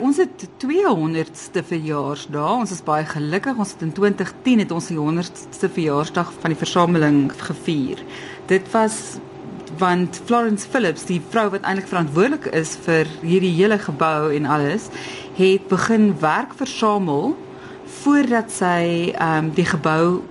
Ons het 200ste verjaarsdag. Ons is baie gelukkig. Ons het in 2010 het ons die 100ste verjaarsdag van die versameling gevier. Dit was want Florence Phillips, die vrou wat eintlik verantwoordelik is vir hierdie hele gebou en alles, het begin werk versamel voordat sy ehm um, die gebou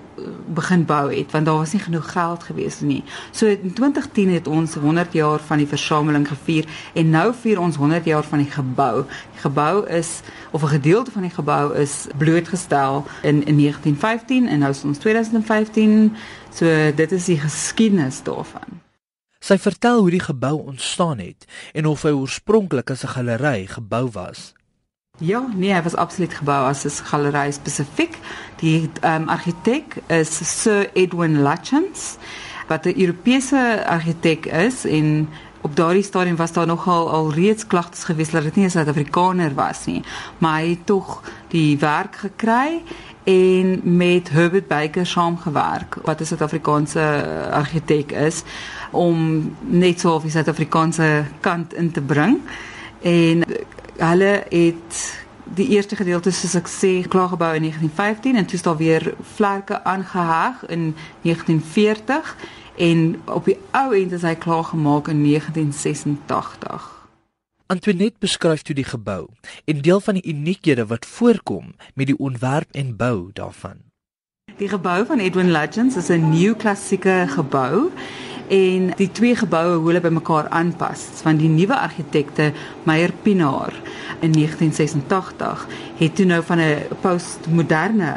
begin bou het want daar was nie genoeg geld gewees nie. So in 2010 het ons 100 jaar van die versameling gevier en nou vier ons 100 jaar van die gebou. Die gebou is of 'n gedeelte van die gebou is blootgestel in in 1915 en nou is ons 2015. So dit is die geskiedenis daarvan. Sy vertel hoe die gebou ontstaan het en of hy oorspronklik as 'n galery gebou was. Ja, nee, hy was absoluut gebou as 'n galery spesifiek. Die ehm um, argitek is Sir Edwin Lutyens wat 'n Europese argitek is en op daardie stadium was daar nogal al reeds klagtes gewees dat dit nie 'n Suid-Afrikaner was nie, maar hy het tog die werk gekry en met Herbert Baker saamgewerk wat 'n Suid-Afrikaanse argitek is om net so op die Suid-Afrikaanse kant in te bring en hulle het die eerste gedeelte soos ek sê klaargebou in 1915 en toe is daar weer vlerke aangeheg in 1940 en op die ou end is hy klaar gemaak in 1986. Antoinette beskryf toe die gebou en deel van die uniekhede wat voorkom met die ontwerp en bou daarvan. Die gebou van Edwin Legends is 'n nuwe klassieke gebou en die twee geboue hoe hulle by mekaar aanpas van die nuwe argitekte Meyer Pinaar in 1986 het toe nou van 'n postmoderne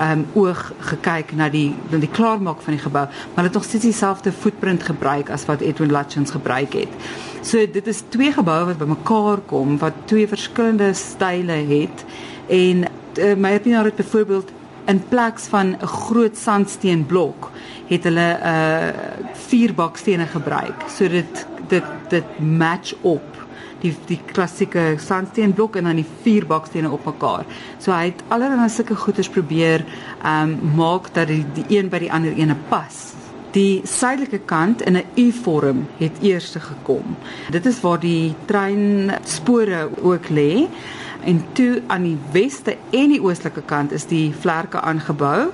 um oog gekyk na die na die klaarmaak van die gebou maar dit nog steeds dieselfde footprint gebruik as wat Edwin Lutyens gebruik het. So dit is twee geboue wat bymekaar kom wat twee verskillende style het en uh, Meyer Pinaar het byvoorbeeld in plaas van 'n groot sandsteenblok het hulle 'n uh, vier bakstene gebruik. So dit dit match op die die klassieke sandsteenblok en dan die vier bakstene op mekaar. So hy het allerlei sulke goeders probeer um, maak dat die die een by die ander ene pas. Die suidelike kant in 'n U-vorm het eers gekom. Dit is waar die treinspore ook lê en toe aan die weste en die oostelike kant is die vlerke aangebou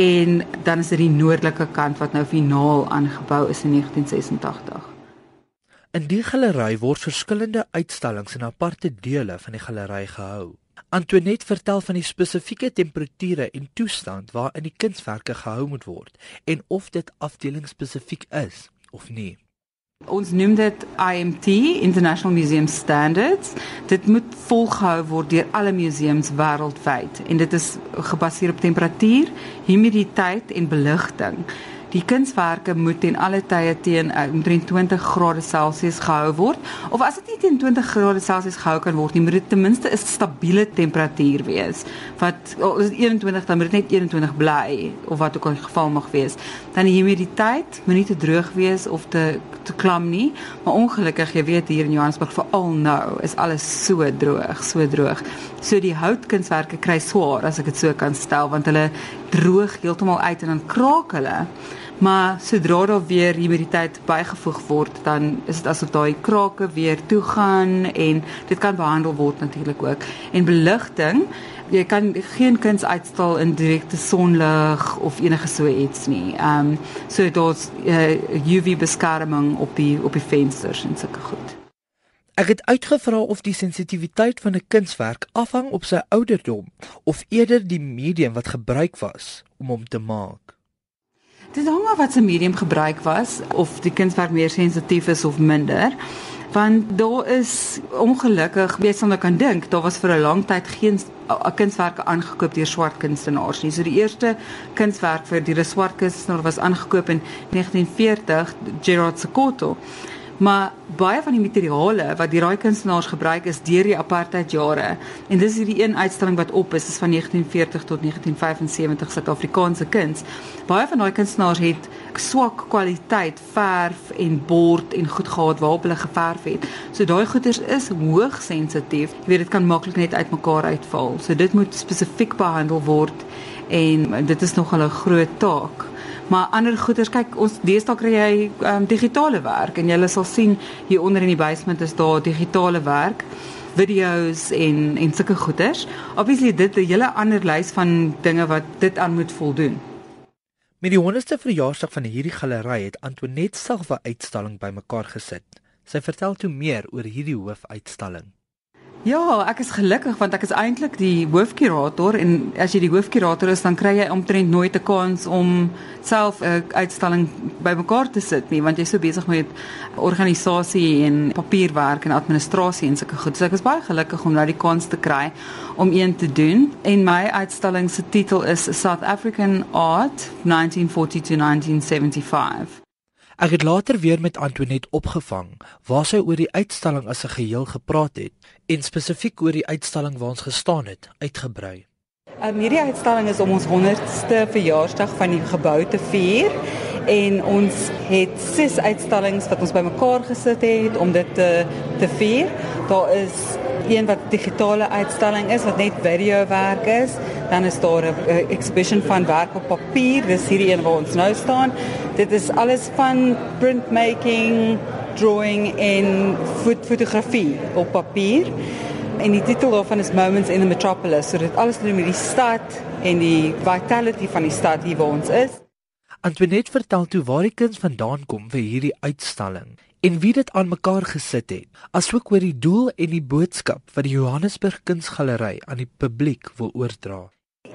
en dan is dit die noordelike kant wat nou finaal aangebou is in 1986. In die galery word verskillende uitstallings in aparte dele van die galery gehou. Antoinette vertel van die spesifieke temperature en toestand waarin die kunswerke gehou moet word en of dit afdelingsspesifiek is of nie. Ons noem dit IMT International Museum Standards. Dit moet volgehou word deur alle museums wêreldwyd en dit is gebaseer op temperatuur, humiditeit en beligting. Die kunswerke moet ten alle tye teen uh, omtrent 20 grade Celsius gehou word of as dit nie teen 20 grade Celsius gehou kan word nie, moet dit ten minste 'n stabiele temperatuur wees. Wat al is 21 dan moet dit net 21 bly of wat ook al die geval mag wees. Dan die humiditeit moet nie te droog wees of te te klam nie, maar ongelukkig jy weet hier in Johannesburg veral nou is alles so droog, so droog. So die houtkunswerke kry swaar as ek dit so kan stel want hulle droog heeltemal uit en dan kraak hulle. Maar sodra daar weer humiditeit bygevoeg word, dan is dit asof daai krake weer toe gaan en dit kan behandel word natuurlik ook. En beligting, jy kan geen kuns uitstal in direkte sonlig of enige so iets nie. Ehm um, so daar's uh, eh, UV beskerming op die op die vensters en sulke goed. Ek het uitgevra of die sensitiwiteit van 'n kunswerk afhang op sy ouderdom of eerder die medium wat gebruik was om hom te maak. Dit hang af wat se medium gebruik was of die kunswerk meer sensitief is of minder. Want daar is ongelukkig, sal nou kan dink, daar was vir 'n lang tyd geen kunswerke aangekoop deur swart kunstenaars nie. So die eerste kunswerk vir die swart kunstenaar was aangekoop in 1940, Gerard Sekoto. Maar baie van die materiale wat die raai kunstenaars gebruik is deur die apartheid jare. En dis hierdie een uitstalling wat op is, is van 1940 tot 1975 Suid-Afrikaanse kuns. Baie van daai kunstenaars het swak kwaliteit verf en bord en goed gehad waarop hulle geverf het. So daai goeders is hoogs sensitief. Jy weet dit kan maklik net uitmekaar uitval. So dit moet spesifiek behandel word en dit is nog 'n groot taak. Maar ander goeders, kyk, ons deesdae kry jy um, digitale werk en jy sal sien hier onder in die basement is daar digitale werk video's en en sulke goeders. Obviously dit 'n hele ander lys van dinge wat dit aan moet voldoen. Met die 100ste verjaarsdag van hierdie galery het Antoinette self 'n uitstalling bymekaar gesit. Sy vertel toe meer oor hierdie hoofuitstalling. Ja, ek is gelukkig want ek is eintlik die hoofkurator en as jy die hoofkurator is dan kry jy omtrent nooit 'n kans om self 'n uitstalling bymekaar te sit nie want jy's so besig met organisasie en papierwerk en administrasie en sulke goed. So ek is baie gelukkig om nou die kans te kry om een te doen. En my uitstalling se titel is South African Art 1940 to 1975. Ek het later weer met Antoinette opgevang waar sy oor die uitstalling as 'n geheel gepraat het en spesifiek oor die uitstalling waar ons gestaan het uitgebrei. Um, hierdie uitstalling is om ons 100ste verjaarsdag van die gebou te vier en ons het ses uitstallings wat ons bymekaar gesit het om dit te te vier. Daar is een wat digitale uitstalling is wat net video werk is. Dan is daar 'n exhibition van werk op papier. Dis hierdie een waar ons nou staan. Dit is alles van printmaking, drawing en fot fotografie op papier. En die titel daarvan is Moments in the Metropolis. So dit alles te doen met die stad en die vitality van die stad hier waar ons is. Antoinette vertel toe waar die kuns vandaan kom vir hierdie uitstalling en wie dit aan mekaar gesit het, asook oor die doel en die boodskap wat die Johannesburg Kunsgalery aan die publiek wil oordra.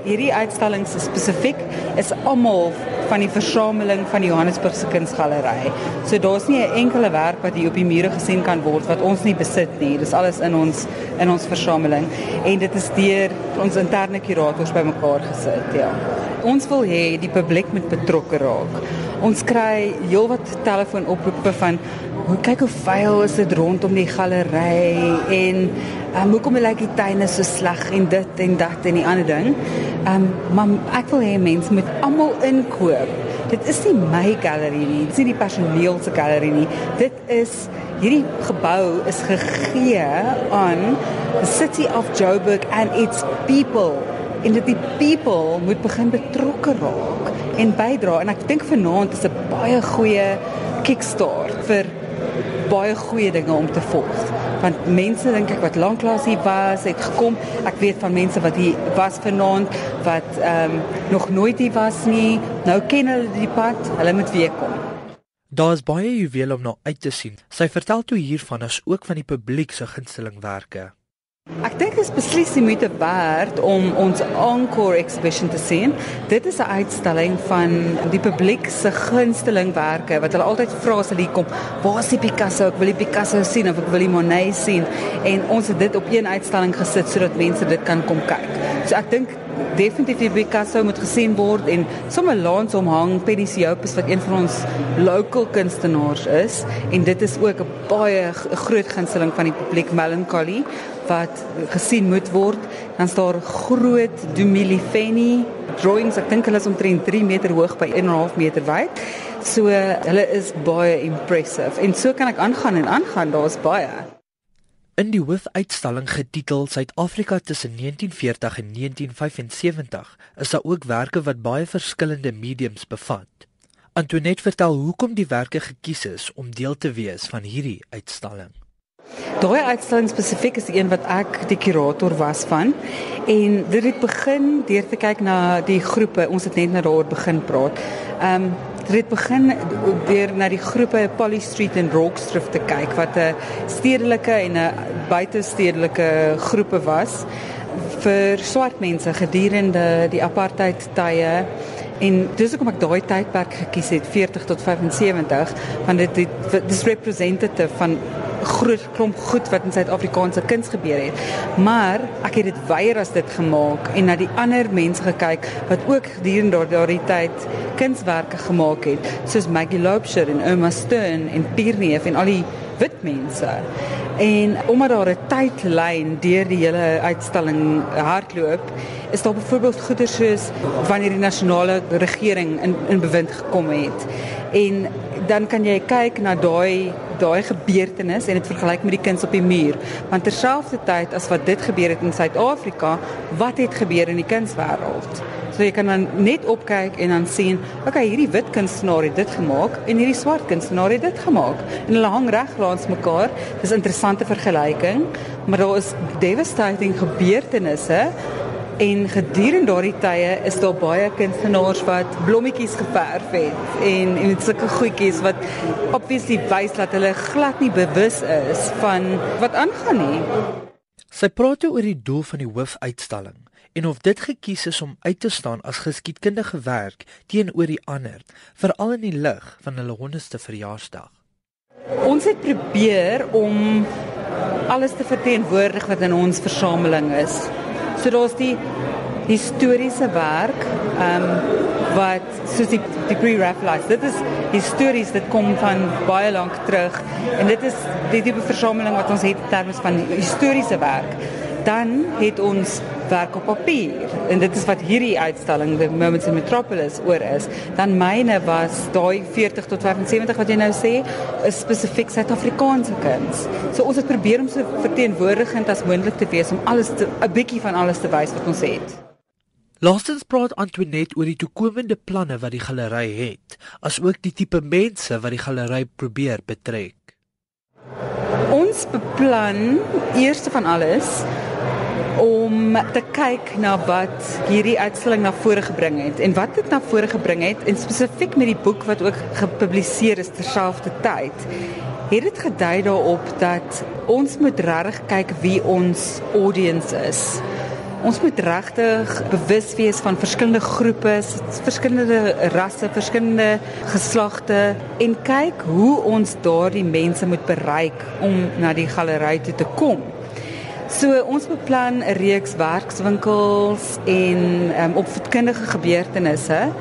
Hierdie uitstalling se spesifiek is almal van die versameling van die Johannesburgse Kunsgalery. So daar's nie 'n enkele werk wat hier op die mure gesien kan word wat ons nie besit nie. Dis alles in ons in ons versameling en dit is deur ons interne kurators bymekaar gesit, ja. Ons wil hê die publiek moet betrokke raak. Ons kry heelwat telefoonoproepe van hoe kyk hoe vuil is dit rondom die galery en um, hoekom lyk die tuine so sleg en dit en dat en die ander ding. Ehm um, maar ek wil hê mense moet almal inkoop. Dit is nie my galery nie, dit is nie die personeel se galery nie. Dit is hierdie gebou is gegee aan the city of Joburg and its people. En dit die people moet begin betrokke raak en bydra en ek dink vanaand is 'n baie goeie kickstart vir baie goeie dinge om te volg. Want mense dink ek wat lanklaas hier was, het gekom. Ek weet van mense wat hier was vanaand wat ehm um, nog nooit hier was nie. Nou ken hulle die pad. Hulle moet weer kom. Daar is baie juwele om na uit te sien. Sy vertel toe hiervan as ook van die publiek se gunstelingwerke. Ek dink dit is beslis die moeite werd om ons encore exhibition te sien. Dit is 'n uitstalling van die publiek se gunstelingwerke wat hulle altyd vra as hulle hier kom, waar is die Picasso? Ek wil die Picasso sien of ek wil die Monet sien. En ons het dit op een uitstalling gesit sodat mense dit kan kom kyk. So ek dink definitief die Picasso moet gesien word en sommer langs hom hang Penny Siopis wat een van ons local kunstenaars is en dit is ook 'n baie groot gunsteling van die publiek Melancholy wat gesien moet word. Dan staan groot Dumilifeni drawings. Ek dink hulle is omtrent 3 meter hoog by 1.5 meter wyd. So hulle is baie impressive. En so kan ek aangaan en aangaan. Daar's baie. In die hoofuitstalling getitel Suid-Afrika tussen 1940 en 1975 is daar ook werke wat baie verskillende mediums bevat. Antoinette vertel hoekom die werke gekies is om deel te wees van hierdie uitstalling. Daai uitstalling spesifiek is een wat ek die kurator was van en dit het begin deur te kyk na die groepe. Ons het net nou daaroor begin praat. Ehm um, dit het begin deur na die groepe Polly Street en Rockstrip te kyk wat 'n stedelike en 'n buitestedelike groepe was vir swart mense gedurende die apartheid tye En dis hoekom ek daai tydperk gekies het 40 tot 75 want dit dit dis representative van groot klomp goed wat in Suid-Afrikaanse kuns gebeur het. Maar ek het dit weier as dit gemaak en na die ander mense gekyk wat ook gedurende daardie tyd kunswerke gemaak het, soos Maggie Lobsher en Emma Stern en Pierneef en al die wit mense. En omdat daar 'n tydlyn deur die hele uitstalling hardloop, is daar byvoorbeeld goeder soos wanneer die nasionale regering in in bewind gekom het. En dan kan jy kyk na daai daai gebeurtenis en dit vergelyk met die kuns op die muur. Want terselfdertyd as wat dit gebeur het in Suid-Afrika, wat het gebeur in die kunswêreld? So jy kan dan net opkyk en dan sien, okay, hierdie wit kunstenaar het dit gemaak en hierdie swart kunstenaar het dit gemaak. En hulle hang reg langs mekaar. Dis 'n interessante vergelyking, maar daar is devastating gebeurtenisse en gedurende daardie tye is daar baie kunstenaars wat blommetjies geverf het en en sulke goedjies wat obviously wys dat hulle glad nie bewus is van wat aangaan nie. Sy praat oor die doel van die hoofuitstalling en of dit gekies is om uit te staan as geskiedkundige werk teenoor die ander, veral in die lig van hulle 100ste verjaarsdag. Ons het probeer om alles te verteenwoordig wat in ons versameling is. So daar's die historiese werk, ehm um, wat soos die die pre-Raphaelites. Dit is histories dit kom van baie lank terug en dit is die tipe versameling wat ons het in terme van historiese werk. Dan het ons werk op papier. En dit is wat hierdie uitstalling the moments in metropolis oor is. Dan myne was daai 40 tot 75 wat jy nou sê is spesifiek suid-Afrikaanse kuns. So ons het probeer om so verteenwoordigend as moontlik te wees om alles 'n bietjie van alles te wys wat ons het. Laastens praat Antoinette oor die toekomende planne wat die galery het, asook die tipe mense wat die galery probeer betrek. Ons beplan eerste van alles om te kyk na wat hierdie uitstalling na vore gebring het en wat dit na vore gebring het en spesifiek met die boek wat ook gepubliseer is terselfdertyd het dit gedui daarop dat ons moet regtig kyk wie ons audience is. Ons moet regtig bewus wees van verskillende groepe, verskillende rasse, verskillende geslagte en kyk hoe ons daardie mense moet bereik om na die galery toe te kom. So ons beplan 'n reeks werkswinkels en um, opvoedkundige gebeurtenisse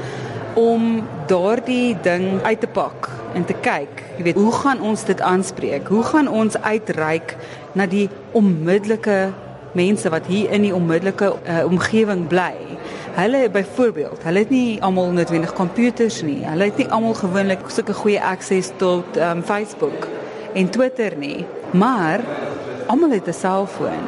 om daardie ding uit te pak en te kyk, jy weet, hoe gaan ons dit aanspreek? Hoe gaan ons uitreik na die onmiddellike mense wat hier in die onmiddellike uh, omgewing bly? Hulle byvoorbeeld, hulle het nie almal noodwendig komputers nie. Hulle het nie almal gewoonlik sulke goeie akses tot um, Facebook en Twitter nie. Maar almal het 'n selfoon.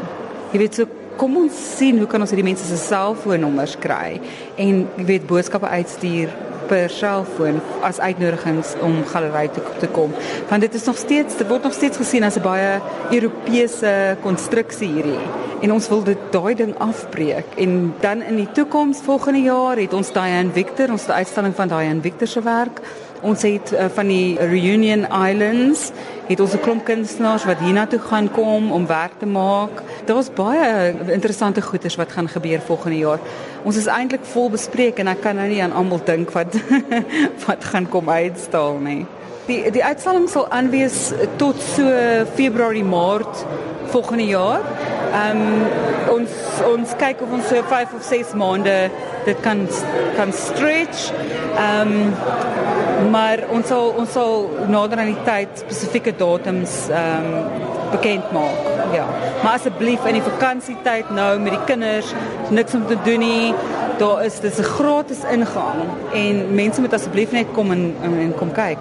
Jy weet so kom ons sien hoe kan ons hierdie mense se selfoonnommers kry en jy weet boodskappe uitstuur per selfoon as uitnodigings om galery toe te kom. Want dit is nog steeds dit word nog steeds gesien as 'n baie Europese konstruksie hierdie. En ons wil dit daai ding afbreek en dan in die toekoms volgende jaar het ons Diane Victor, ons uitstalling van Diane Victor se werk. Ons het uh, van die Reunion Islands het ons 'n klomp kunstenaars wat hiernatoe gaan kom om werk te maak. Daar's baie interessante goeders wat gaan gebeur volgende jaar. Ons is eintlik vol bespreek en ek kan nou nie aan almal dink wat wat gaan kom uitstal nie. Die die uitstalling sal aanwees tot so Februarie Maart volgende jaar. Ehm um, ons ons kyk of ons so 5 of 6 maande dit kan kan stretch. Ehm um, maar ons sal ons sal nader aan die tyd spesifieke datums ehm um, bekend maak. Ja. Maar asseblief in die vakansietyd nou met die kinders niks om te doen nie. Daar is dis 'n gratis ingang en mense moet asseblief net kom en en, en kom kyk.